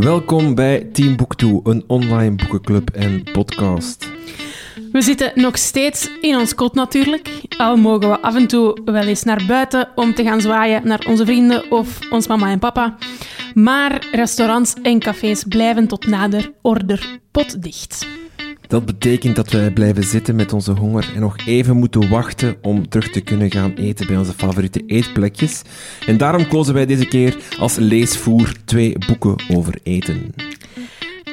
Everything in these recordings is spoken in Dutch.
Welkom bij Team 2, een online boekenclub en podcast. We zitten nog steeds in ons kot natuurlijk. Al mogen we af en toe wel eens naar buiten om te gaan zwaaien naar onze vrienden of ons mama en papa. Maar restaurants en cafés blijven tot nader order potdicht. Dat betekent dat wij blijven zitten met onze honger en nog even moeten wachten om terug te kunnen gaan eten bij onze favoriete eetplekjes. En daarom kozen wij deze keer als leesvoer twee boeken over eten.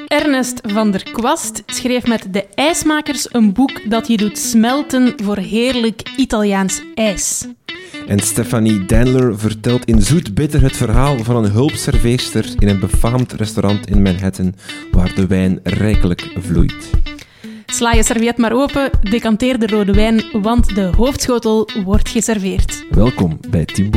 Ernest van der Kwast schreef met De IJsmakers een boek dat je doet smelten voor heerlijk Italiaans ijs. En Stephanie Danler vertelt in Zoet Bitter het verhaal van een hulpserveerster in een befaamd restaurant in Manhattan, waar de wijn rijkelijk vloeit. Sla je serviet maar open, decanteer de rode wijn, want de hoofdschotel wordt geserveerd. Welkom bij 2.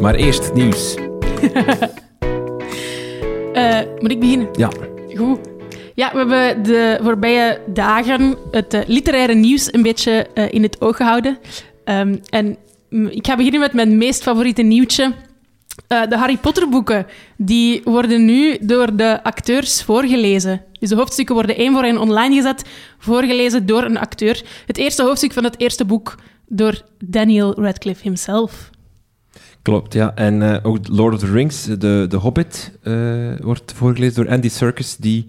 Maar eerst het nieuws. Eh, moet ik beginnen? Ja. Ja, we hebben de voorbije dagen het eh, literaire nieuws een beetje eh, in het oog gehouden. Ehm, en ik ga beginnen met mijn meest favoriete nieuwtje. Eh, de Harry Potter boeken die worden nu door de acteurs voorgelezen. Dus de hoofdstukken worden één voor één online gezet, voorgelezen door een acteur. Het eerste hoofdstuk van het eerste boek door Daniel Radcliffe himself. Klopt, ja. En ook Lord of the Rings, de, de Hobbit, wordt voorgelezen door Andy Serkis, die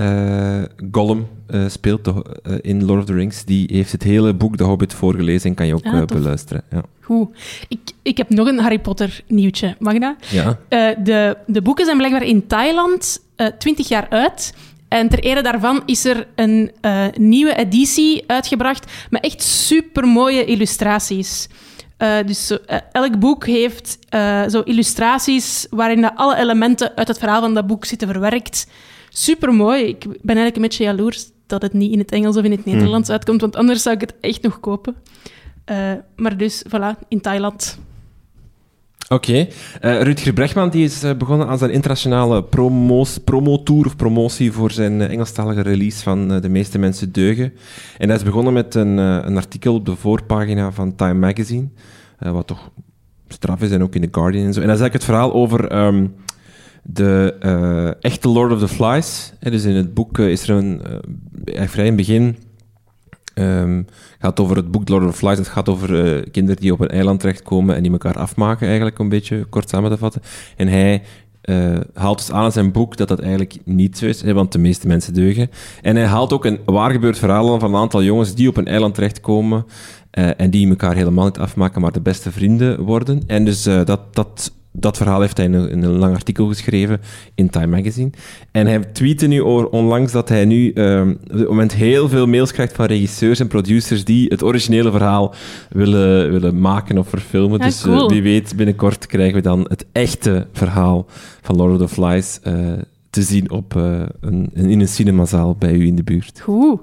eh, Gollum eh, speelt de- eh, in Lord of the Rings. Die heeft het hele boek De Hobbit voorgelezen en kan je ook Ah, beluisteren. Ja. Goed. Ik, ik heb nog een Harry Potter nieuwtje. Mag dat? ja. De, de boeken zijn blijkbaar in Thailand eh 20 jaar uit. En ter ere daarvan is er een nieuwe editie uitgebracht met echt supermooie illustraties. Eh, dus elk boek heeft eh, zo illustraties waarin alle elementen uit het verhaal van dat boek zitten verwerkt. Supermooi. Ik ben eigenlijk een beetje jaloers dat het niet in het Engels of in het Nederlands uitkomt, want anders zou ik het echt nog kopen. Eh, maar dus, voilà, in Thailand. Oké. Eh, Rutger Bregman die is eh, begonnen aan zijn internationale promotour of promotie voor zijn Engelstalige release van De meeste mensen deugen. En hij is begonnen met een, een artikel op de voorpagina van Time Magazine, wat toch straf is en ook in The Guardian en zo. En dat is eigenlijk het verhaal over ehm, de eh, echte Lord of the Flies. Dus in het boek eh, is er een, eh, vrij in het begin Ehm gaat over het boek Lord of the Flies. Het gaat over kinderen die op een eiland terechtkomen en die elkaar afmaken, eigenlijk een beetje kort samen te vatten. En hij haalt dus aan in zijn boek dat dat eigenlijk niet zo is, hè, want de meeste mensen deugen. En hij haalt ook een waargebeurd verhaal van een aantal jongens die op een eiland terechtkomen eh, en die elkaar helemaal niet afmaken, maar de beste vrienden worden. En dus dat, dat, dat verhaal heeft hij in een, in een lang artikel geschreven in Time Magazine. En hij tweette nu onlangs dat hij nu ehm, op dit moment heel veel mails krijgt van regisseurs en producers die het originele verhaal willen, willen maken of verfilmen. Ja, dus eh, wie weet, binnenkort krijgen we dan het echte verhaal van Lord of the Flies eh, te zien op, eh, een, in een cinemazaal bij u in de buurt. Goed.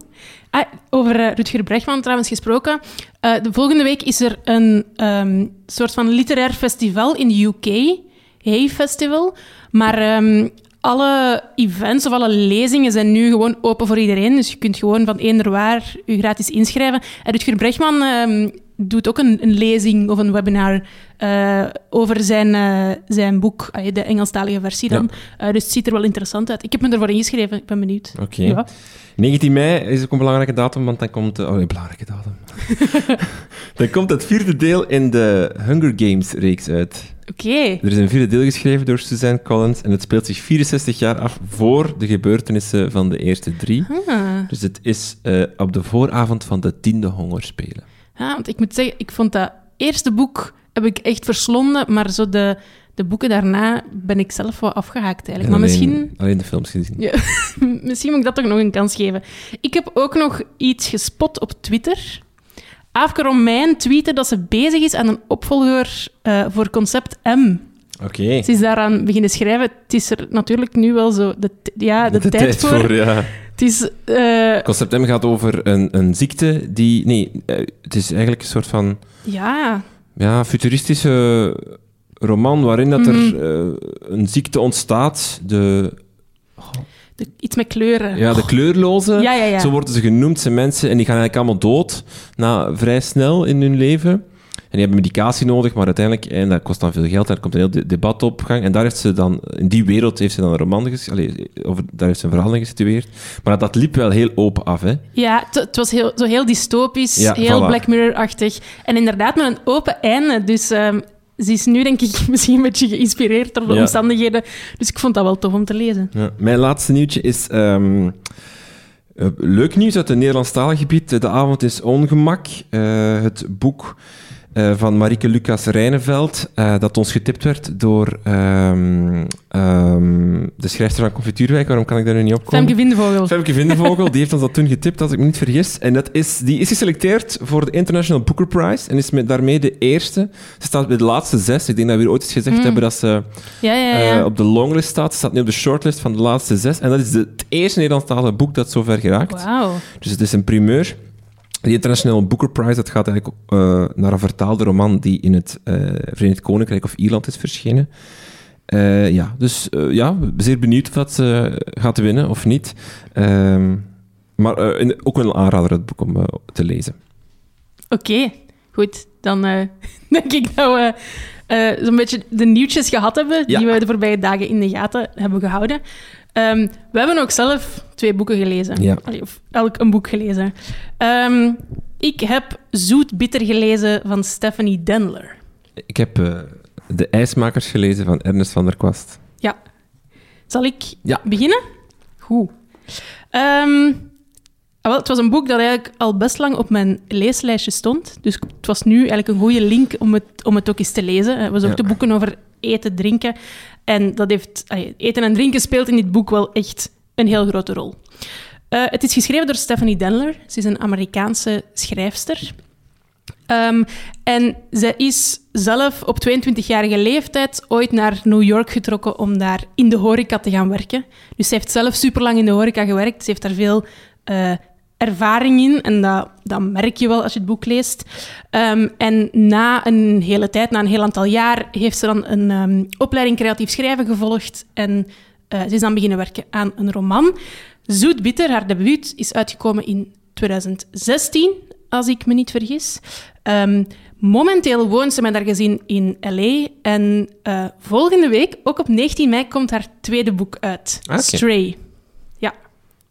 Ah, over eh, Rutger Bregman trouwens gesproken. Eh, de volgende week is er een ehm, soort van literair festival in de UK. Hey Festival. Maar ehm, alle events of alle lezingen zijn nu gewoon open voor iedereen. Dus je kunt gewoon van eender waar je gratis inschrijven. En Rutger Bregman ehm, doet ook een, een lezing of een webinar eh, over zijn, eh, zijn boek, ah, de Engelstalige versie dan. Dus het ziet er wel interessant uit. Ik heb me ervoor ingeschreven, ik ben benieuwd. Oké. Ja. 19 mei is ook een belangrijke datum, want dan komt... Oh, een belangrijke datum. dan komt het vierde deel in de Hunger Games-reeks uit. Oké. Er is een vierde deel geschreven door Suzanne Collins en het speelt zich 64 jaar af voor de gebeurtenissen van de eerste drie. Ah. Dus het is op de vooravond van de tiende hongerspelen. Ja, want ik moet zeggen, ik vond dat eerste boek heb ik echt verslonden, maar zo de, de boeken daarna ben ik zelf wel afgehaakt eigenlijk. En Maar alleen, misschien, alleen de films gezien. ja, misschien moet ik dat toch nog een kans geven. Ik heb ook nog iets gespot op Twitter. Aafke Romein tweette dat ze bezig is aan een opvolger eh, voor Concept M. Oké. Ze is daaraan beginnen schrijven. Het is er natuurlijk nu wel zo de, ja, de, tijd, voor. ja. Het is... eh, Concept M gaat over een, een ziekte die... Nee, eh, het is eigenlijk een soort van ja, ja, futuristische roman waarin dat Mhm. er eh, een ziekte ontstaat. De, De- iets met kleuren. ja, de kleurloze. Ja, ja, ja. Zo worden ze genoemd. zijn mensen en die gaan eigenlijk allemaal dood na, vrij snel in hun leven. En die hebben medicatie nodig, maar uiteindelijk, en dat kost dan veel geld, er komt een heel de- debat op gang. En daar heeft ze dan, in die wereld heeft ze dan een roman ges- allee, over, daar heeft ze een verhaal in gesitueerd. Maar dat liep wel heel open af, hè. Ja, het, was heel, zo heel dystopisch, Ja, heel voilà. Black Mirror-achtig. En inderdaad met een open einde. Dus ehm, ze is nu, denk ik, misschien een beetje geïnspireerd door de Ja. omstandigheden. Dus ik vond dat wel tof om te lezen. Ja. Mijn laatste nieuwtje is ehm, eh, leuk nieuws uit het Nederlandstalig gebied. De avond is ongemak. Eh, het boek eh, van Marieke Lucas Rijneveld, eh, dat ons getipt werd door ehm, ehm, de schrijfster van Confituurwijk. Waarom kan ik daar nu niet op komen? Femke Vindevogel. Femke Vindevogel, die heeft ons dat toen getipt, als ik me niet vergis. En dat is, die is geselecteerd voor de International Booker Prize en is met, daarmee de eerste. Ze staat bij de laatste zes. Ik denk dat we hier ooit eens gezegd Mm. hebben dat ze Ja, ja, ja. eh, op de longlist staat. Ze staat nu op de shortlist van de laatste zes. En dat is de- het eerste Nederlandstalige boek dat zover geraakt. Wauw. Dus het is een primeur. De International Booker Prize dat gaat eigenlijk eh, naar een vertaalde roman die in het eh, Verenigd Koninkrijk of Ierland is verschenen. Eh, ja, dus ja, zeer benieuwd of dat ze gaat winnen of niet. Ehm, maar in- ook wel een aanrader, het boek om te lezen. Oké, goed. Dan denk ik dat we zo'n beetje de nieuwtjes gehad hebben Ja. die we de voorbije dagen in de gaten hebben gehouden. Ehm, we hebben ook zelf twee boeken gelezen. Ja. Allee, of elk een boek gelezen. Ehm, ik heb Zoet Bitter gelezen van Stephanie Denler. Ik heb eh, De IJsmakers gelezen van Ernest van der Kwast. Ja. Zal ik Ja. beginnen? Goed. Ehm, ah, wel, het was een boek dat eigenlijk al best lang op mijn leeslijstje stond. Dus het was nu eigenlijk een goede link om het, om het ook eens te lezen. Eh, We zochten Ja. boeken over eten, drinken. En dat heeft, allee, eten en drinken speelt in dit boek wel echt een heel grote rol. Eh, het is geschreven door Stephanie Denler. Ze is een Amerikaanse schrijfster. Ehm, en zij is zelf op 22-jarige leeftijd ooit naar New York getrokken om daar in de horeca te gaan werken. Dus ze heeft zelf superlang in de horeca gewerkt. Ze heeft daar veel eh, ervaring in en dat, dat merk je wel als je het boek leest. Ehm, en na een hele tijd, na een heel aantal jaar, heeft ze dan een ehm, opleiding creatief schrijven gevolgd en eh, ze is dan beginnen werken aan een roman. Zoet Bitter, haar debuut, is uitgekomen in 2016, als ik me niet vergis. Ehm, momenteel woont ze met haar gezin in L.A. En eh, volgende week, ook op 19 mei, komt haar tweede boek uit. Ah. Stray. Ja.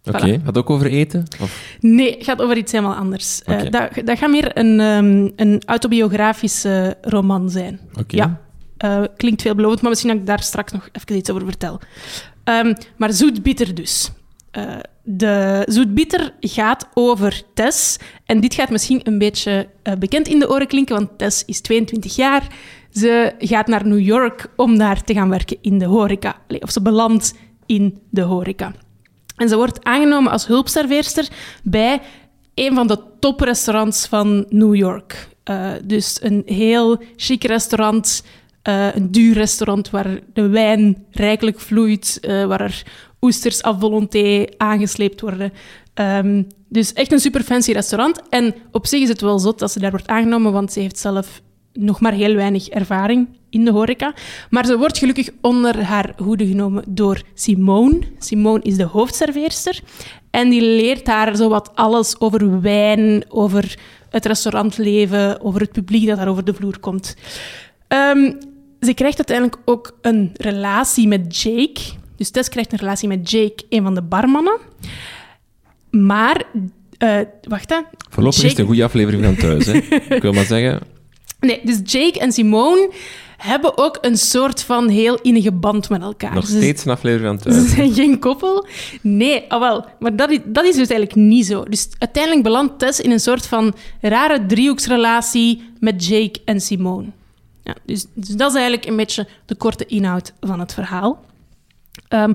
Oké, Voilà. gaat het ook over eten? Of? Nee, gaat over iets helemaal anders. Eh, dat, dat gaat meer een, ehm, een autobiografische roman zijn. Oké. Ja. Eh, klinkt veelbelovend, maar misschien dat ik daar straks nog even iets over vertel. Ehm, maar zoet-bitter dus. Eh, de zoet-bitter gaat over Tess. En dit gaat misschien een beetje eh, bekend in de oren klinken, want Tess is 22 jaar. Ze gaat naar New York om daar te gaan werken in de horeca. Of ze belandt in de horeca. En ze wordt aangenomen als hulpserveerster bij een van de toprestaurants van New York. Dus een heel chic restaurant, eh, een duur restaurant waar de wijn rijkelijk vloeit, eh, waar er oesters à volonté aangesleept worden. Ehm, dus echt een super fancy restaurant. En op zich is het wel zot dat ze daar wordt aangenomen, want ze heeft zelf nog maar heel weinig ervaring in de horeca. Maar ze wordt gelukkig onder haar hoede genomen door Simone. Simone is de hoofdserveerster. En die leert haar zowat alles over wijn, over het restaurantleven, over het publiek dat daar over de vloer komt. Ehm, ze krijgt uiteindelijk ook een relatie met Jake. Dus Tess krijgt een relatie met Jake, een van de barmannen. Maar, eh, wacht hè. Voorlopig is het een goede aflevering van thuis. Hè. Ik wil maar zeggen, Nee, dus Jake en Simone hebben ook een soort van heel innige band met elkaar. nog Ze- steeds een aflevering van Ze thuis. zijn geen koppel. Nee, ah wel. Maar dat is, dat is dus eigenlijk niet zo. Dus uiteindelijk belandt Tess in een soort van rare driehoeksrelatie met Jake en Simone. Ja, dus, dus dat is eigenlijk een beetje de korte inhoud van het verhaal. Ehm,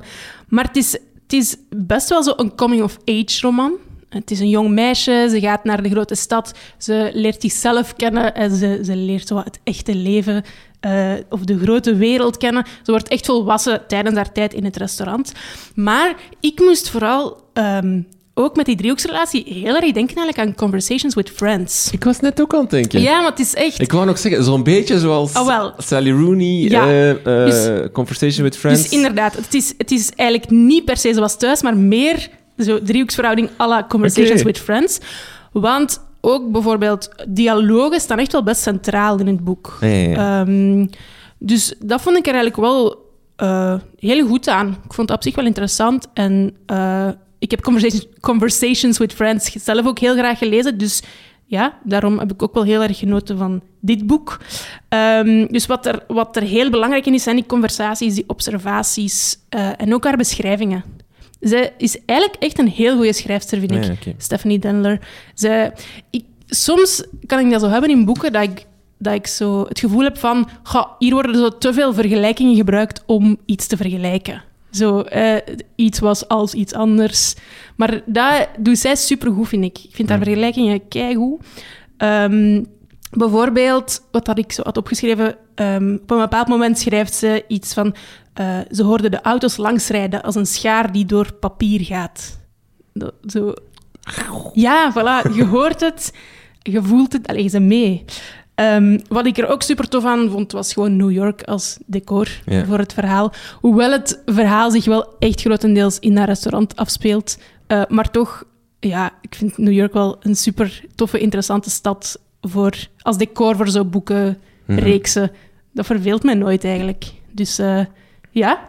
maar het is, het is best wel zo een coming-of-age roman. Het is een jong meisje, ze gaat naar de grote stad, ze leert zichzelf kennen en ze, ze leert zo het echte leven eh, of de grote wereld kennen. Ze wordt echt volwassen tijdens haar tijd in het restaurant. Maar ik moest vooral ehm, ook met die driehoeksrelatie heel erg denken eigenlijk aan Conversations with Friends. Ik was net ook aan het denken. Ja, maar het is echt... Ik wou nog zeggen, zo'n beetje zoals Oh, wel. Sally Rooney, Ja. eh, eh, Dus- Conversation with Friends. Dus inderdaad, het is, het is eigenlijk niet per se zoals thuis, maar meer zo driehoeksverhouding à la Conversations with Friends. Want ook bijvoorbeeld dialogen staan echt wel best centraal in het boek. Ja, ja, ja. Ehm, dus dat vond ik er eigenlijk wel eh, heel goed aan. Ik vond het op zich wel interessant. En ik heb Conversations, Conversations with Friends zelf ook heel graag gelezen. Dus ja, daarom heb ik ook wel heel erg genoten van dit boek. Ehm, dus wat er, wat er heel belangrijk in is, zijn die conversaties, die observaties eh, en ook haar beschrijvingen. Zij is eigenlijk echt een heel goede schrijfster, vind ik. Ja, oké. Stephanie Denler. Zij, ik, soms kan ik dat zo hebben in boeken, dat ik, dat ik zo het gevoel heb van... "Goh, hier worden zo te veel vergelijkingen gebruikt om iets te vergelijken. Zo, eh, iets was als iets anders. Maar dat doet zij supergoed, vind ik. Ik vind haar vergelijkingen keigoed. Ehm bijvoorbeeld, wat had ik zo had opgeschreven... ehm, op een bepaald moment schrijft ze iets van... eh, ze hoorde de auto's langsrijden als een schaar die door papier gaat. Zo... Ja, voilà. Je hoort het, je voelt het, alleen ze mee. Ehm, wat ik er ook super tof aan vond, was gewoon New York als decor Ja. voor het verhaal. Hoewel het verhaal zich wel echt grotendeels in dat restaurant afspeelt. eh, maar toch, ja, ik vind New York wel een super toffe, interessante stad voor, als decor voor zo'n boeken, Mhm. reeksen. Dat verveelt mij nooit eigenlijk. Dus eh, ja,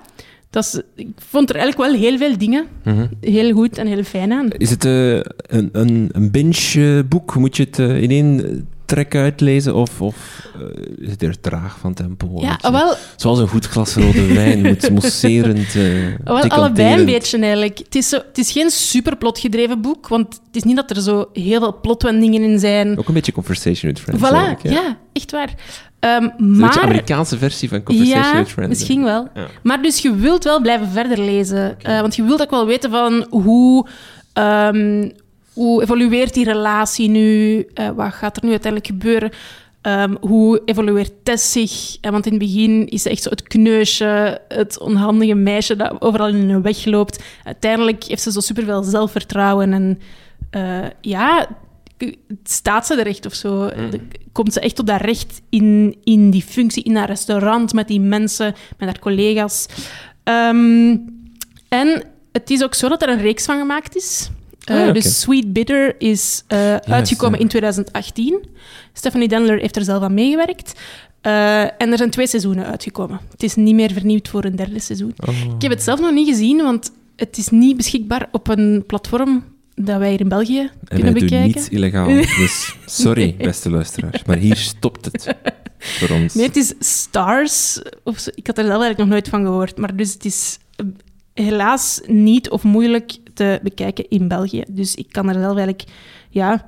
dat is, ik vond er eigenlijk wel heel veel dingen Mhm. heel goed en heel fijn aan. Is het eh, een, een, een binge-boek? Moet je het in één trek uitlezen? Of, of eh, is het er traag van tempo? Ja, wel, Zoals een goed glas rode wijn moet mousserend, eh wel allebei een beetje eigenlijk. Het is, zo, het is geen super plotgedreven boek, want het is niet dat er zo heel veel plotwendingen in zijn. Ook een beetje Conversation with Friends. voilà, ja. echt waar. Ehm, Een beetje Amerikaanse versie van Conversation ja, with Friends. misschien wel. Ja. Maar dus je wilt wel blijven verder lezen. Eh, want je wilt ook wel weten van hoe, ehm, hoe evolueert die relatie nu? Eh, wat gaat er nu uiteindelijk gebeuren? Ehm, hoe evolueert Tess zich? Eh, want in het begin is ze echt zo het kneusje, het onhandige meisje dat overal in hun weg loopt. Uiteindelijk heeft ze zo superveel zelfvertrouwen en eh, ja, staat ze er echt of zo? De- Komt ze echt op dat recht in, in die functie, in haar restaurant, met die mensen, met haar collega's? Ehm, en het is ook zo dat er een reeks van gemaakt is. Ah, oké. Dus Sweet Bitter is eh, uitgekomen ja. in 2018. Stephanie Denler heeft er zelf aan meegewerkt. Eh, en er zijn twee seizoenen uitgekomen. Het is niet meer vernieuwd voor een derde seizoen. Oh. Ik heb het zelf nog niet gezien, want het is niet beschikbaar op een platform dat wij hier in België En kunnen wij doen bekijken. niets illegaal. Dus sorry, beste luisteraars. Maar hier stopt het voor ons. Nee, het is Stars. Of zo. Ik had er zelf eigenlijk nog nooit van gehoord. Maar dus het is helaas niet of moeilijk te bekijken in België. Dus ik kan er zelf eigenlijk ja,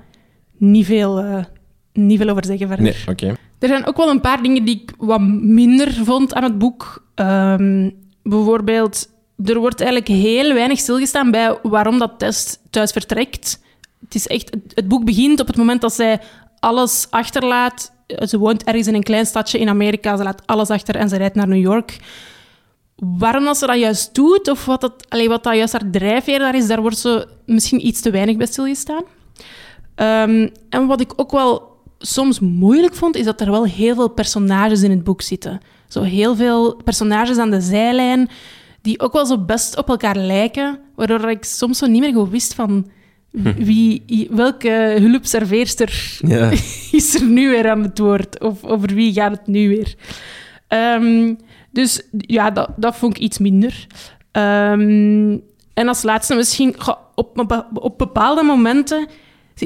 niet, veel, eh, niet veel over zeggen verder. Nee, oké. Er zijn ook wel een paar dingen die ik wat minder vond aan het boek. Ehm, bijvoorbeeld, er wordt eigenlijk heel weinig stilgestaan bij waarom dat Tess thuis vertrekt. Het, is echt, het- boek begint op het moment dat zij alles achterlaat. Ze woont ergens in een klein stadje in Amerika. Ze laat alles achter en ze rijdt naar New York. Waarom dat ze dat juist doet, of wat dat, allee, wat dat juist haar drijfveer daar is, daar wordt ze misschien iets te weinig bij stilgestaan. Ehm, en wat ik ook wel soms moeilijk vond, is dat er wel heel veel personages in het boek zitten. Zo heel veel personages aan de zijlijn, die ook wel zo best op elkaar lijken, waardoor ik soms zo niet meer goed wist van wie, welke hulpserveerster Ja. is er nu weer aan het woord? Of over wie gaat het nu weer? Ehm, dus ja, dat, dat vond ik iets minder. Ehm, en als laatste misschien, op, op bepaalde momenten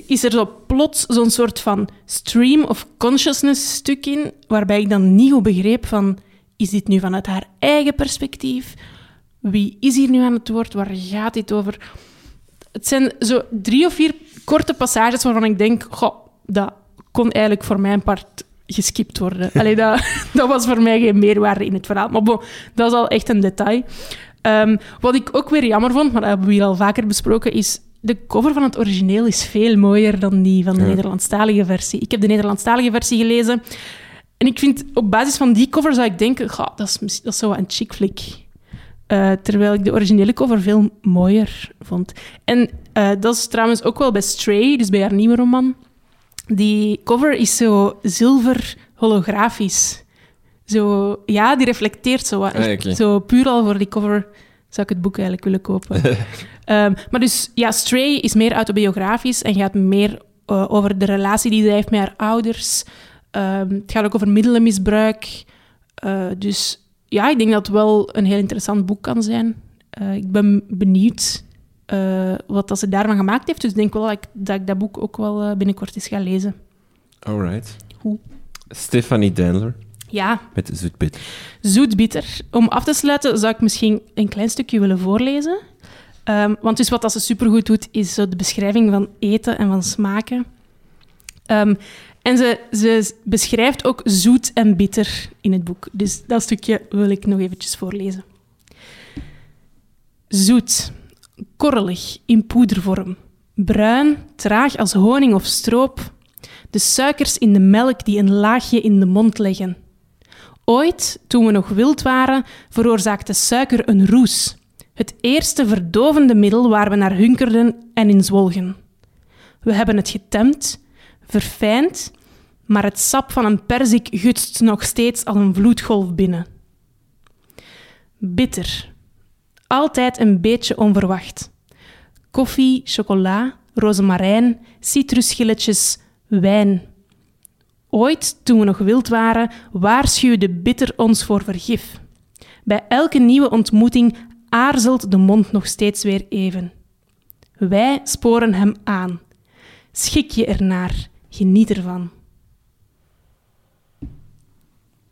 is er zo plots zo'n soort van stream of consciousness stuk in, waarbij ik dan niet goed begreep van, is dit nu vanuit haar eigen perspectief? Wie is hier nu aan het woord? Waar gaat dit over? Het zijn zo drie of vier korte passages waarvan ik denk, goh, dat kon eigenlijk voor mijn part geskipt worden. Allee, dat, dat was voor mij geen meerwaarde in het verhaal. Maar bon, dat is al echt een detail. Ehm, wat ik ook weer jammer vond, maar dat hebben we hier al vaker besproken, is de cover van het origineel is veel mooier dan die van de Ja. Nederlandstalige versie. Ik heb de Nederlandstalige versie gelezen en ik vind, op basis van die cover zou ik denken, goh, dat is, dat is zo een chick flick. Eh, terwijl ik de originele cover veel mooier vond. En eh, dat is trouwens ook wel bij Stray, dus bij haar nieuwe roman. Die cover is zo zilver holografisch. Zo, ja, die reflecteert zo wat. Ah. Zo puur al voor die cover zou ik het boek eigenlijk willen kopen. Ehm, maar dus, ja, Stray is meer autobiografisch en gaat meer eh, over de relatie die zij heeft met haar ouders. Ehm, het gaat ook over middelenmisbruik. Eh, dus ja, ik denk dat het wel een heel interessant boek kan zijn. Eh, ik ben benieuwd eh, wat dat ze daarvan gemaakt heeft. Dus ik denk wel dat ik dat, ik dat boek ook wel eh, binnenkort eens ga lezen. Alright. Hoe? Stephanie Dandler Ja, met Zoetbitter. zoetbitter. Om af te sluiten zou ik misschien een klein stukje willen voorlezen. Ehm, want dus wat dat ze supergoed doet, is zo de beschrijving van eten en van smaken. Ehm, en ze, ze beschrijft ook zoet en bitter in het boek. Dus dat stukje wil ik nog eventjes voorlezen. Zoet, korrelig, in poedervorm. Bruin, traag als honing of stroop. De suikers in de melk die een laagje in de mond leggen. Ooit, toen we nog wild waren, veroorzaakte suiker een roes. Het eerste verdovende middel waar we naar hunkerden en in zwolgen. We hebben het getemd, verfijnd, maar het sap van een perzik gutst nog steeds als een vloedgolf binnen. Bitter. Altijd een beetje onverwacht. Koffie, chocola, rozemarijn, citrusschilletjes, wijn. Ooit, toen we nog wild waren, waarschuwde bitter ons voor vergif. Bij elke nieuwe ontmoeting aarzelt de mond nog steeds weer even. Wij sporen hem aan. Schik je ernaar, geniet ervan.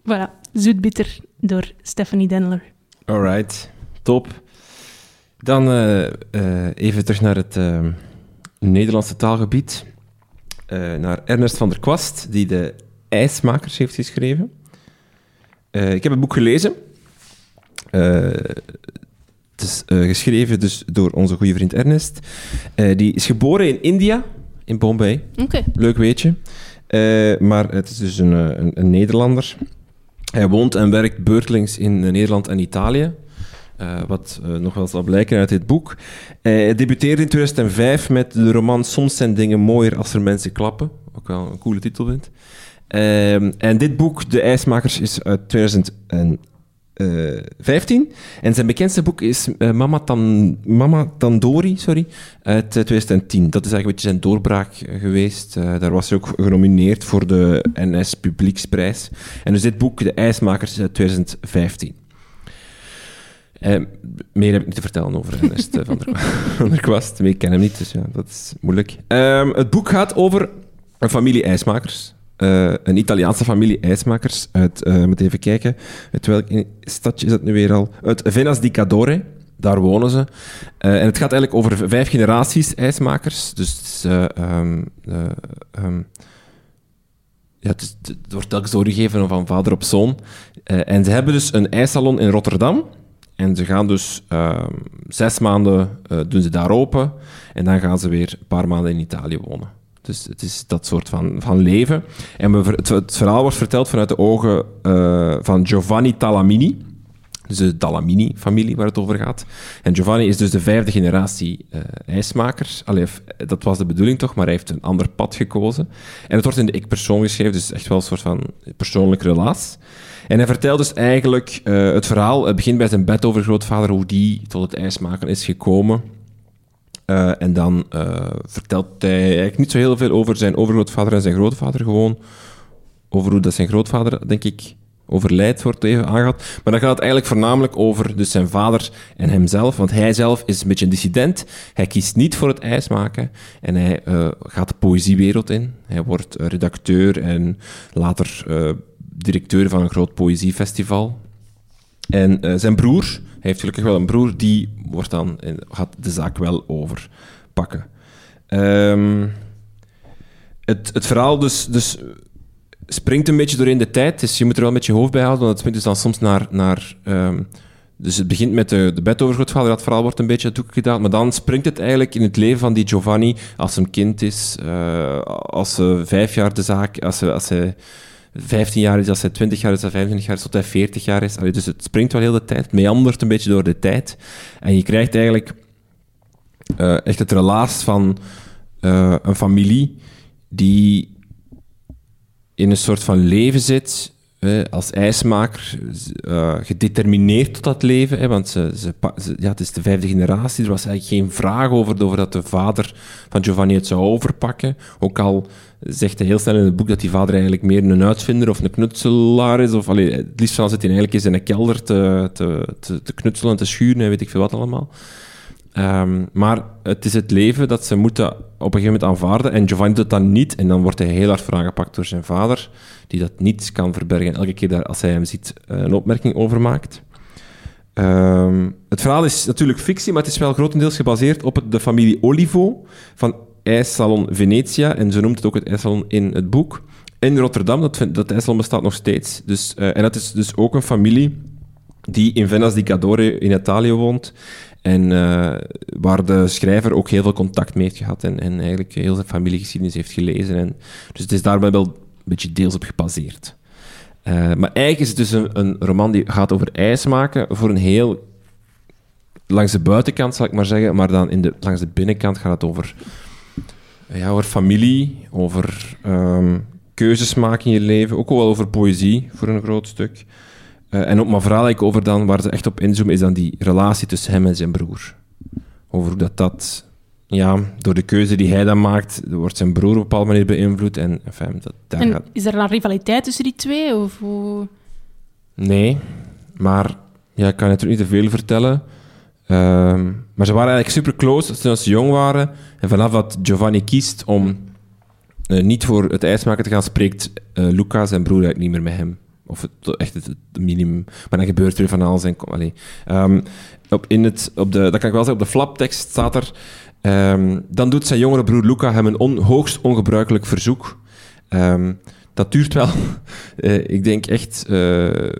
Voilà, Zoetbitter door Stephanie Denler. Alright, top. Dan eh, eh, even terug naar het eh, Nederlandse taalgebied. Naar Ernest van der Kwast, die de IJsmakers heeft geschreven. Ik heb het boek gelezen. Het is geschreven dus door onze goede vriend Ernest. Die is geboren in India, in Bombay. Oké. Leuk weetje. Maar het is dus een, een, een Nederlander. Hij woont en werkt beurtelings in Nederland en Italië. Eh, wat eh, nog wel zal blijken uit dit boek. Eh, hij debuteerde in 2005 met de roman Soms zijn dingen mooier als er mensen klappen. Ook wel een coole titel vind. Ehm, en dit boek, De IJsmakers, is uit 2015. En zijn bekendste boek is Mama, Tan, Mama Tandori sorry, uit eh, 2010. Dat is eigenlijk een beetje zijn doorbraak geweest. Daar was hij ook genomineerd voor de NS Publieksprijs. En dus dit boek, De IJsmakers, is uit 2015. Eh, meer heb ik niet te vertellen over Ernest eh, van, der, van der Kwast. Ik ken hem niet, dus dat is moeilijk. Ehm, het boek gaat over een familie ijsmakers. Eh, een Italiaanse familie ijsmakers uit, eh moet even kijken, uit welk stadje is dat nu weer al? Uit Venas di Cadore. Daar wonen ze. En het gaat eigenlijk over vijf generaties ijsmakers. Dus het eh, ehm, eh, ehm, het, wordt telkens doorgegeven van vader op zoon. En ze hebben dus een ijssalon in Rotterdam. En ze gaan dus ehm, zes maanden eh, doen ze daar open. En dan gaan ze weer een paar maanden in Italië wonen. Dus het is dat soort van, van leven. En we, het, verhaal wordt verteld vanuit de ogen eh, van Giovanni Talamini. Dus de Talamini-familie waar het over gaat. En Giovanni is dus de vijfde generatie eh ijsmaker. Allee, dat was de bedoeling toch, maar hij heeft een ander pad gekozen. En het wordt in de ik-persoon geschreven, dus echt wel een soort van persoonlijk relaas. En hij vertelt dus eigenlijk eh, het verhaal. Het begint bij zijn bedovergrootvader, hoe die tot het ijsmaken is gekomen. Eh, en dan eh, vertelt hij eigenlijk niet zo heel veel over zijn overgrootvader en zijn grootvader. Gewoon over hoe dat zijn grootvader, denk ik, overlijdt, wordt even aangehaald. Maar dan gaat het eigenlijk voornamelijk over dus zijn vader en hemzelf. Want hij zelf is een beetje een dissident. Hij kiest niet voor het ijsmaken. En hij gaat de poëziewereld in. Hij wordt redacteur en later directeur van een groot poëziefestival. En eh, zijn broer, hij heeft gelukkig wel een broer, die wordt dan, eh, gaat de zaak wel overpakken. Ehm, het, het verhaal dus, dus springt een beetje doorheen de tijd, dus je moet er wel met je hoofd bij houden, want het springt dus dan soms naar... naar ehm, dus het begint met de, de bedovergrootvader, dat verhaal wordt een beetje hoek gedaan, maar dan springt het eigenlijk in het leven van die Giovanni als een kind is, eh, als ze vijf jaar de zaak, als ze, als ze 15 jaar is, als hij 20 jaar is, als hij 25 jaar is, tot hij 40 jaar is. Dus het springt wel heel de tijd, meandert een beetje door de tijd. En je krijgt eigenlijk uh, echt het relaas van uh, een familie die in een soort van leven zit, als ijsmaker, uh, gedetermineerd tot dat leven. Hè, want ze, ze, ja, het is de vijfde generatie. Er was eigenlijk geen vraag over, dat de vader van Giovanni het zou overpakken. Ook al zegt hij heel snel in het boek dat die vader eigenlijk meer een uitvinder of een knutselaar is. Of, allee, het liefst van zit hij eigenlijk eens in een kelder te, te, te, te knutselen en te schuren en weet ik veel wat allemaal. Um, maar het is het leven dat ze moeten op een gegeven moment aanvaarden. En Giovanni doet dat niet. En dan wordt hij heel hard aangepakt door zijn vader, die dat niet kan verbergen. Elke keer als hij hem ziet, eh, een opmerking over maakt. Um, het verhaal is natuurlijk fictie, maar het is wel grotendeels gebaseerd op de familie Olivo van IJssalon Venetia. En ze noemt het ook het IJssalon in het boek. In Rotterdam, dat, dat IJssalon bestaat nog steeds. Dus, uh, en dat is dus ook een familie die in Venice di Cadore in Italië woont. En uh, waar de schrijver ook heel veel contact mee heeft gehad en, en eigenlijk heel zijn familiegeschiedenis heeft gelezen. En, dus het is daarbij wel een beetje deels op gebaseerd. Uh, maar eigenlijk is het dus een, een, roman die gaat over ijs maken voor een heel... Langs de buitenkant, zal ik maar zeggen, maar dan in de, langs de binnenkant gaat het over, ja, over familie, over um, keuzes maken in je leven, ook wel over poëzie voor een groot stuk. Uh, en op mijn verhaal ik over dan, waar ze echt op inzoomen, is dan die relatie tussen hem en zijn broer. Over hoe dat, dat ja, door de keuze die hij dan maakt, wordt zijn broer op een bepaalde manier beïnvloed. En, enfin, dat, daar en gaat... is er een rivaliteit tussen die twee? Of hoe... Nee, maar ja, ik kan natuurlijk niet te veel vertellen. Uh, maar ze waren eigenlijk super close toen ze jong waren. En vanaf dat Giovanni kiest om uh, niet voor het ijsmaken te gaan, spreekt uh, Luca, zijn broer, eigenlijk niet meer met hem. Of het, echt het, minimum. Maar dan gebeurt er van alles. En, allee. Um, op, in het, op de, dat kan ik wel zeggen, op de flaptekst staat er... Um, dan doet zijn jongere broer Luca hem een on, hoogst ongebruikelijk verzoek. Um, dat duurt wel, uh, ik denk echt... Uh,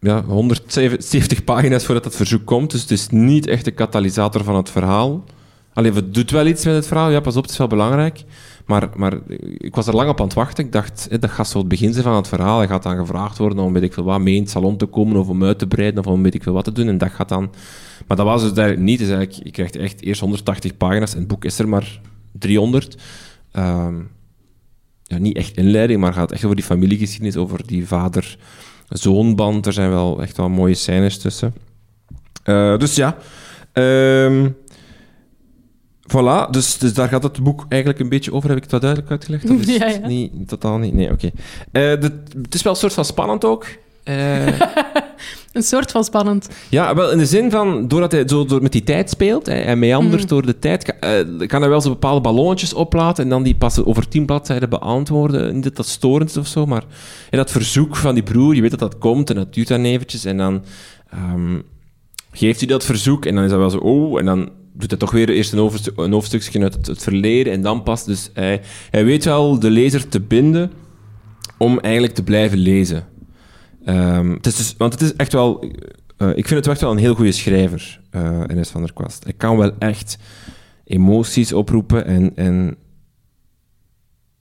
ja, 170 pagina's voordat dat verzoek komt. Dus het is niet echt de katalysator van het verhaal. Alleen, het doet wel iets met het verhaal. Ja, pas op, het is wel belangrijk. Maar, maar ik was er lang op aan het wachten. Ik dacht, dat gaat zo het begin zijn van het verhaal. Hij gaat dan gevraagd worden om weet ik veel wat mee in het salon te komen of om uit te breiden of om weet ik veel wat te doen. En dat gaat dan... Maar dat was dus eigenlijk niet. Dus eigenlijk, je krijgt echt eerst 180 pagina's en het boek is er maar 300. Um, ja, niet echt inleiding, maar gaat echt over die familiegeschiedenis, over die vader-zoonband. Er zijn wel echt wel mooie scènes tussen. Uh, dus ja... Um, Voilà, dus, dus daar gaat het boek eigenlijk een beetje over. Heb ik dat duidelijk uitgelegd? Dat is ja, ja. Niet, totaal niet. Nee, oké. Okay. Uh, het is wel een soort van spannend ook. Uh, een soort van spannend. Ja, wel in de zin van, doordat hij zo door met die tijd speelt hè, en meandert mm. door de tijd, uh, kan hij wel zo bepaalde ballonnetjes oplaten en dan die pas over tien bladzijden beantwoorden. Niet dat dat storend is of zo, maar en dat verzoek van die broer, je weet dat dat komt en dat duurt dan eventjes en dan um, geeft hij dat verzoek en dan is dat wel zo, oh, en dan doet hij toch weer eerst een, een hoofdstukje uit het, het, verleden en dan pas. Dus hij, hij weet wel de lezer te binden om eigenlijk te blijven lezen. Um, het is dus, want het is echt wel... Uh, ik vind het echt wel een heel goede schrijver, uh, Ernest van der Kwast. Hij kan wel echt emoties oproepen en... en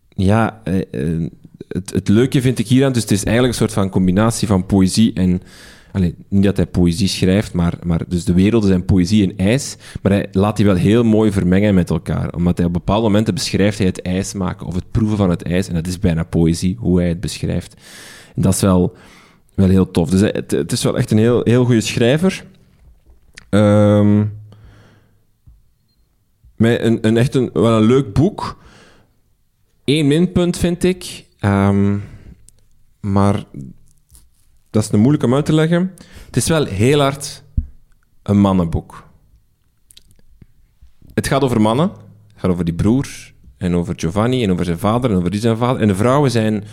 ja, uh, het, het leuke vind ik hieraan, dus het is eigenlijk een soort van combinatie van poëzie en Allee, niet dat hij poëzie schrijft, maar, maar dus de werelden zijn poëzie en ijs. Maar hij laat die wel heel mooi vermengen met elkaar. Omdat hij op bepaalde momenten beschrijft hij het ijs maken of het proeven van het ijs. En dat is bijna poëzie, hoe hij het beschrijft. Dat is wel, wel heel tof. Dus het, het is wel echt een heel, heel goede schrijver. Um, een, een echt een, wel een leuk boek. Eén minpunt vind ik. Um, maar dat is moeilijk om uit te leggen. Het is wel heel hard een mannenboek. Het gaat over mannen. Het gaat over die broer en over Giovanni en over zijn vader en over die zijn vader. En de vrouwen zijn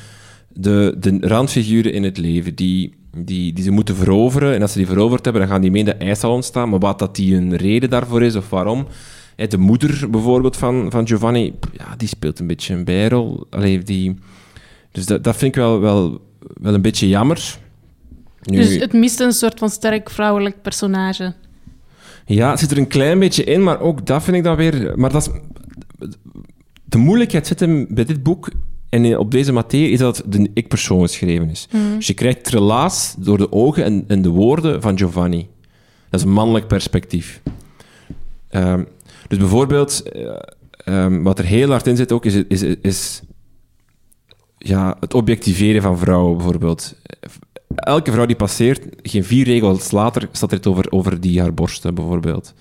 de, de randfiguren in het leven die, die, die ze moeten veroveren. En als ze die veroverd hebben, dan gaan die mee in de ijssalon staan. Maar wat dat die een reden daarvoor is of waarom... De moeder bijvoorbeeld van, van Giovanni, ja, die speelt een beetje een bijrol. Allee, die, dus dat, dat vind ik wel, wel, wel een beetje jammer. Nu, dus het mist een soort van sterk vrouwelijk personage. Ja, het zit er een klein beetje in, maar ook dat vind ik dan weer... Maar dat is, de moeilijkheid zit hem bij dit boek En op deze materie is dat de ik-persoon geschreven is. Dus je krijgt relaas door de ogen en, en, de woorden van Giovanni. Dat is een mannelijk perspectief. Um, dus bijvoorbeeld, um, wat er heel hard in zit ook, is, is, is ja, het objectiveren van vrouwen bijvoorbeeld. Elke vrouw die passeert, geen vier regels later, staat er het over, over die haar borsten bijvoorbeeld.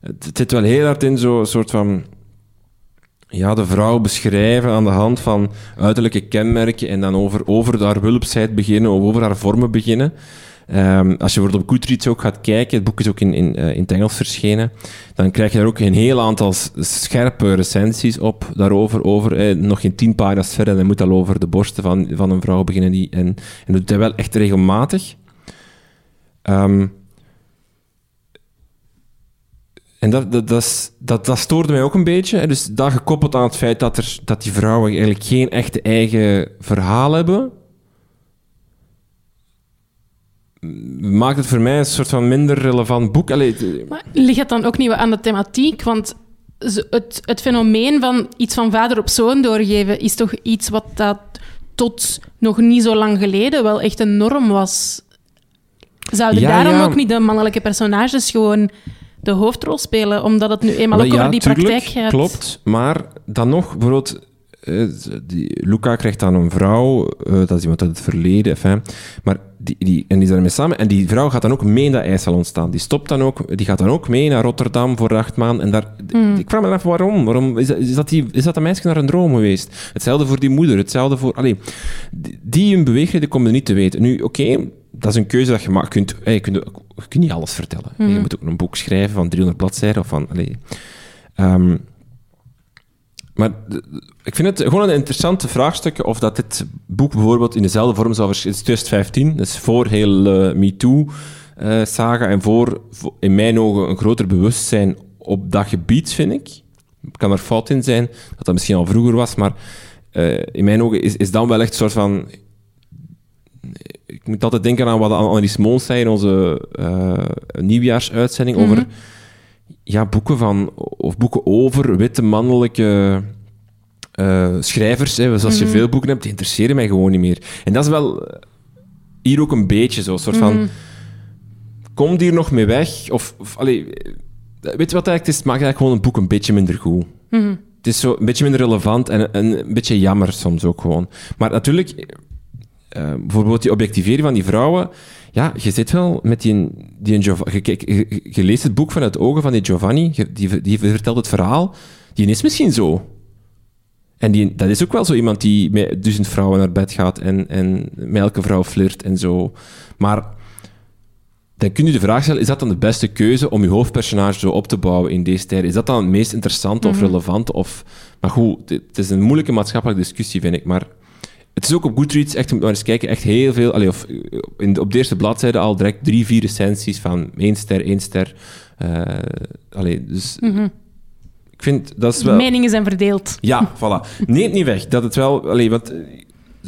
Het, zit wel heel hard in zo'n soort van ja, de vrouw beschrijven aan de hand van uiterlijke kenmerken en dan over, over haar wulpsheid beginnen of over haar vormen beginnen. Um, als je bijvoorbeeld op Goodreads ook gaat kijken, het boek is ook in, in, uh, in het Engels verschenen, dan krijg je daar ook een heel aantal scherpe recensies op daarover. Over, eh, nog geen tien pagina's verder, dan moet al over de borsten van, van een vrouw beginnen. Die, en, en dat doet hij wel echt regelmatig. Um, en dat, dat, dat, dat, dat, stoorde mij ook een beetje. Dus dat gekoppeld aan het feit dat, er, dat die vrouwen eigenlijk geen echte eigen verhaal hebben, maakt het voor mij een soort van minder relevant boek. Allee, maar ligt het dan ook niet aan de thematiek? Want het, het fenomeen van iets van vader op zoon doorgeven is toch iets wat dat tot nog niet zo lang geleden wel echt een norm was. Zouden daarom ook niet de mannelijke personages gewoon de hoofdrol spelen, omdat het nu eenmaal ook over die praktijk gaat. Klopt, maar dan nog, bijvoorbeeld, uh, die, Luca krijgt dan een vrouw, uh, dat is iemand uit het verleden, enfin, maar die, die, en die zijn ermee samen. En die vrouw gaat dan ook mee in dat ijssalon staan. Die stopt dan ook, die gaat dan ook mee naar Rotterdam voor acht maanden. En daar, mm. ik vraag me af waarom. waarom is, dat, is, dat die, is dat een meisje naar een droom geweest? Hetzelfde voor die moeder, hetzelfde voor... Allee, die, die hun beweegreden komen niet te weten. Nu, oké, dat is een keuze dat je maakt. Je kunt, je kunt, je kunt niet alles vertellen. Je mhm. moet ook een boek schrijven van 300 bladzijden of van... Allee. Um, maar ik vind het gewoon een interessante vraagstuk of dat dit boek bijvoorbeeld in dezelfde vorm zou verschijnen. Het is 2015, dat is voor heel uh, MeToo-saga uh, en voor, in mijn ogen, een groter bewustzijn op dat gebied, vind ik. Kan er fout in zijn, dat dat misschien al vroeger was, maar uh, in mijn ogen is, is dan wel echt een soort van ik moet altijd denken aan wat Annelies Moons zei in onze nieuwjaarsuitzending over ja, boeken van, of boeken over witte mannelijke uh, schrijvers. Hè. Dus als je mm -hmm. veel boeken hebt, die interesseren mij gewoon niet meer. En dat is wel eh, hier ook een beetje zo, een soort van... Mm -hmm. Kom hier nog mee weg? Of, of allee, weet je wat eigenlijk is? Het maakt eigenlijk gewoon een boek een beetje minder goed. Mm -hmm. Het is zo een beetje minder relevant en, en een beetje jammer soms ook gewoon. Maar natuurlijk uh, bijvoorbeeld die objectivering van die vrouwen. Ja, je zit wel met die, die Giovanni. Je, je, je, leest het boek vanuit ogen van die Giovanni, die, die vertelt het verhaal. Die is misschien zo. En die, dat is ook wel zo iemand die met duizend vrouwen naar bed gaat en, en met elke vrouw flirt en zo. Maar dan kun je de vraag stellen: is dat dan de beste keuze om je hoofdpersonage zo op te bouwen in deze tijd? Is dat dan het meest interessante of mhm. relevante? Of, maar goed, het is een moeilijke maatschappelijke discussie, vind ik. Maar het is ook op Goodreads, echt, moet maar eens kijken, echt heel veel. Allee, of in op de eerste bladzijde al direct drie, vier recensies van één ster, één ster. Uh, allee, dus mm -hmm. ik vind dat is wel... De meningen zijn verdeeld. Ja, voilà. Neemt niet weg dat het wel... Allee, wat,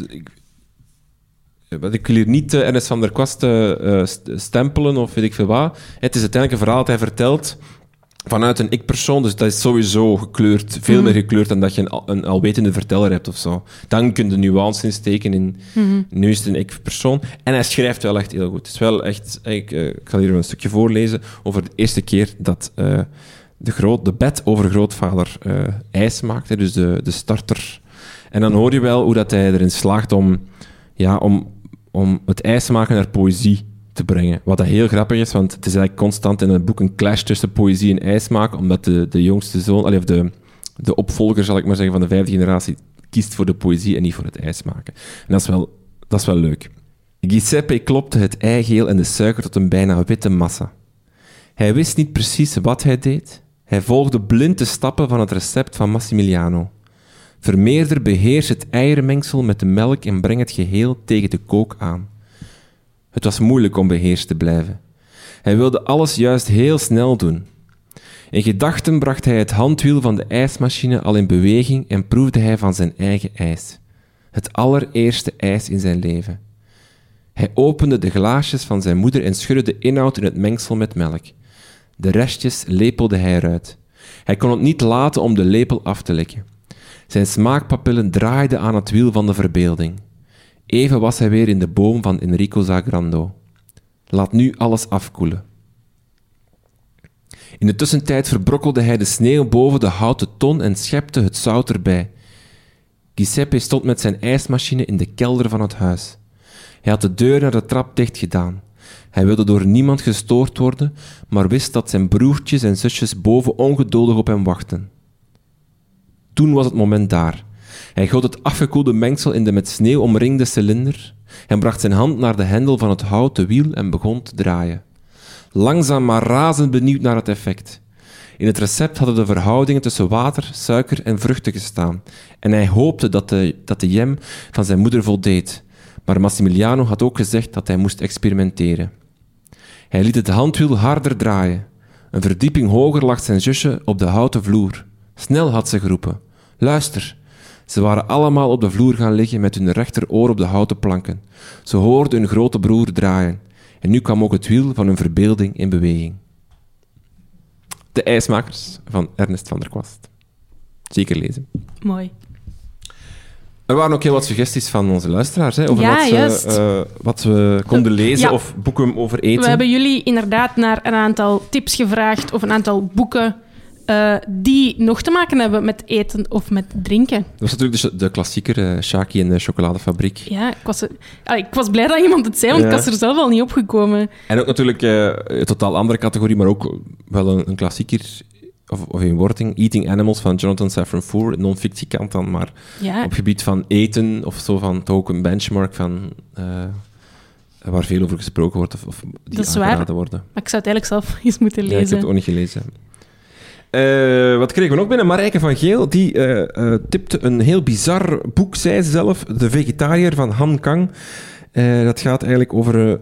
ik, wat ik wil hier niet Ernest van der Kwast stempelen of weet ik veel wat. Het is uiteindelijk een verhaal dat hij vertelt vanuit een ik-persoon, dus dat is sowieso gekleurd, veel mm. meer gekleurd dan dat je een, een alwetende verteller hebt of zo. Dan kun je nuance insteken in, mm. nu is het een ik-persoon. En hij schrijft wel echt heel goed. Het is wel echt, ik, uh, ik ga hier een stukje voorlezen over de eerste keer dat uh, de, groot, de bed over grootvader uh, ijs maakte, dus de, de starter. En dan hoor je wel hoe dat hij erin slaagt om, ja, om, om het ijs maken naar poëzie brengen. Wat dat heel grappig is, want het is eigenlijk constant in het boek een clash tussen poëzie en ijsmaak, omdat de, de jongste zoon, of de, de opvolger, zal ik maar zeggen, van de vijfde generatie, kiest voor de poëzie en niet voor het ijsmaken. En dat is wel, dat is wel leuk. Giuseppe klopte het eigeel en de suiker tot een bijna witte massa. Hij wist niet precies wat hij deed. Hij volgde blind de stappen van het recept van Massimiliano. Vermeerder beheers het eiermengsel met de melk en breng het geheel tegen de kook aan. Het was moeilijk om beheerst te blijven. Hij wilde alles juist heel snel doen. In gedachten bracht hij het handwiel van de ijsmachine al in beweging en proefde hij van zijn eigen ijs. Het allereerste ijs in zijn leven. Hij opende de glaasjes van zijn moeder en schudde de inhoud in het mengsel met melk. De restjes lepelde hij eruit. Hij kon het niet laten om de lepel af te likken. Zijn smaakpapillen draaiden aan het wiel van de verbeelding. Even was hij weer in de boom van Enrico Zagrando. Laat nu alles afkoelen. In de tussentijd verbrokkelde hij de sneeuw boven de houten ton en schepte het zout erbij. Giuseppe stond met zijn ijsmachine in de kelder van het huis. Hij had de deur naar de trap dicht gedaan. Hij wilde door niemand gestoord worden, maar wist dat zijn broertjes en zusjes boven ongeduldig op hem wachten. Toen was het moment daar. Hij goot het afgekoelde mengsel in de met sneeuw omringde cilinder en bracht zijn hand naar de hendel van het houten wiel en begon te draaien. Langzaam maar razend benieuwd naar het effect. In het recept hadden de verhoudingen tussen water, suiker en vruchten gestaan en hij hoopte dat de, dat de jam van zijn moeder voldeed. Maar Massimiliano had ook gezegd dat hij moest experimenteren. Hij liet het handwiel harder draaien. Een verdieping hoger lag zijn zusje op de houten vloer. Snel had ze geroepen. Luister. Ze waren allemaal op de vloer gaan liggen met hun rechteroor op de houten planken. Ze hoorden hun grote broer draaien. En nu kwam ook het wiel van hun verbeelding in beweging. De IJsmakers van Ernest van der Kwast. Zeker lezen. Mooi. Er waren ook heel wat suggesties van onze luisteraars hè, over Ja, wat, ze, eh, wat we konden lezen Ja. of boeken over eten. We hebben jullie inderdaad naar een aantal tips gevraagd of een aantal boeken eh, die nog te maken hebben met eten of met drinken. Dat was natuurlijk de, de klassieker, eh, Shaki en de chocoladefabriek. Ja, ik was, Allee, ik was blij dat iemand het zei, want Ja. ik was er zelf al niet opgekomen. En ook natuurlijk eh, een totaal andere categorie, maar ook wel een, een klassieker, of, of een wording, Eating Animals van Jonathan Safran Foer, non-fictiekant dan, maar Ja, op gebied van eten of zo van toch ook een benchmark van waar veel over gesproken wordt of, of die aangeraden worden. maar ik zou het eigenlijk zelf eens moeten Ja, ik heb lezen. het ook niet gelezen. Eh, wat kregen we nog binnen? Marijke van Geel, die eh, eh, tipte een heel bizar boek, zei ze zelf, De Vegetariër van Han Kang. Dat gaat eigenlijk over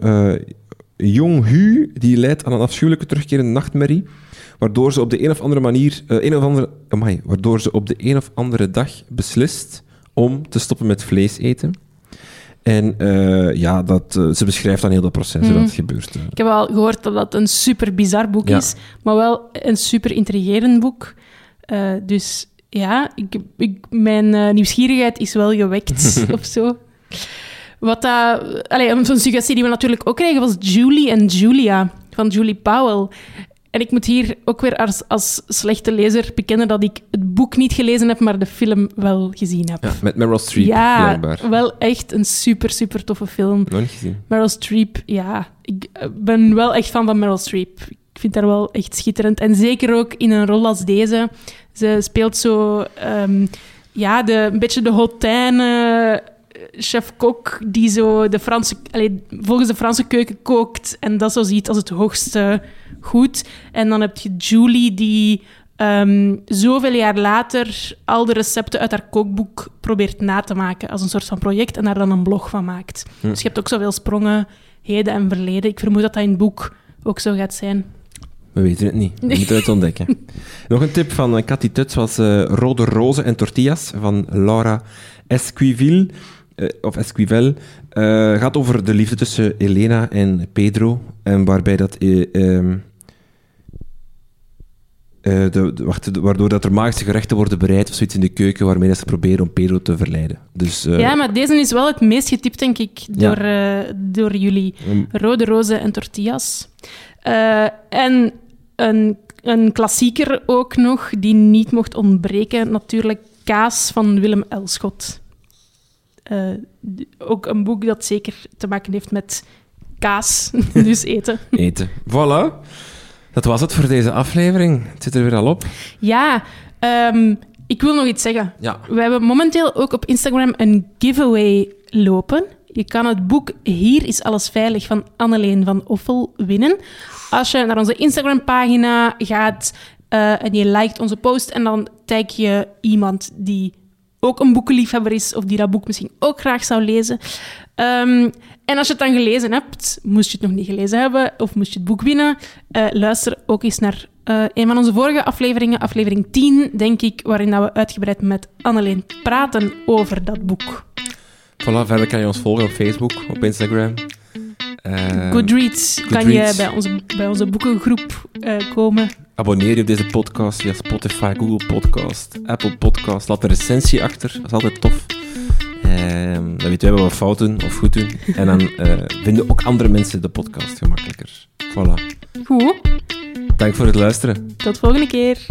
Jong Hu, die leidt aan een afschuwelijke terugkerende nachtmerrie, waardoor ze op de een of andere manier, een of andere, waardoor ze op de een of andere dag beslist om te stoppen met vlees eten. En eh, ja, dat, eh, ze beschrijft dan heel dat proces, hoe Mhm. dat gebeurt. eh. Ik heb al gehoord dat dat een super bizar boek Ja. is, maar wel een super intrigerend boek. Dus ja, ik, ik, mijn nieuwsgierigheid is wel gewekt of zo. Wat dat, allee, zo'n suggestie die we natuurlijk ook kregen was Julie en Julia van Julie Powell. En ik moet hier ook weer als, als slechte lezer bekennen dat ik het boek niet gelezen heb, maar de film wel gezien heb. Ja, met Meryl Streep, Ja, blijkbaar. wel echt een super, super toffe film. Nog niet gezien. Meryl Streep, ja. Ik eh, ben wel echt fan van Meryl Streep. Ik vind haar wel echt schitterend. En zeker ook in een rol als deze. Ze speelt zo... ehm, ja, de, een beetje de hautaine chef-kok die zo de Franse, allee, volgens de Franse keuken kookt en dat zo ziet als het hoogste goed. En dan heb je Julie die ehm, zoveel jaar later al de recepten uit haar kookboek probeert na te maken als een soort van project en daar dan een blog van maakt. Hm. Dus je hebt ook zoveel sprongen, heden en verleden. Ik vermoed dat dat in het boek ook zo gaat zijn. We weten het niet. We moeten het ontdekken. Nog een tip van eh, Cathy Tuts was eh, Rode Rozen en Tortillas van Laura Esquivel. Eh, of Esquivel. eh, gaat over de liefde tussen Elena en Pedro. En waarbij dat... eh, ehm, eh, de, de- wacht, de- waardoor dat er magische gerechten worden bereid of zoiets in de keuken waarmee dat ze proberen om Pedro te verleiden. Dus, ja, maar deze is wel het meest getipt, denk ik, door, door jullie. Rode rozen en tortillas. En een, een klassieker ook nog, die niet mocht ontbreken, natuurlijk Kaas van Willem Elschot. Eh, ook een boek dat zeker te maken heeft met kaas, dus eten. eten. Voilà. Dat was het voor deze aflevering. Het zit er weer al op. Ja, ehm, ik wil nog iets zeggen. Ja. We hebben momenteel ook op Instagram een giveaway lopen. Je kan het boek Hier is alles veilig van Anneleen van Offel winnen. Als je naar onze Instagram-pagina gaat eh, en je liked onze post en dan tag je iemand die ook een boekenliefhebber is of die dat boek misschien ook graag zou lezen. Ehm, en als je het dan gelezen hebt, moest je het nog niet gelezen hebben of moest je het boek winnen, eh, luister ook eens naar eh, een van onze vorige afleveringen, aflevering 10, denk ik, waarin dat we uitgebreid met Anneleen praten over dat boek. Voilà, verder kan je ons volgen op Facebook, op Instagram. Eh, Goodreads, kan je bij onze, bij onze boekengroep komen. Abonneer je op deze podcast via Spotify, Google Podcast, Apple Podcast. Laat een recensie achter, dat is altijd tof. Ehm, dan weten wij wat we fout doen of goed doen. En dan eh, vinden ook andere mensen de podcast gemakkelijker. Voilà. Goed, Dank voor het luisteren. tot volgende keer.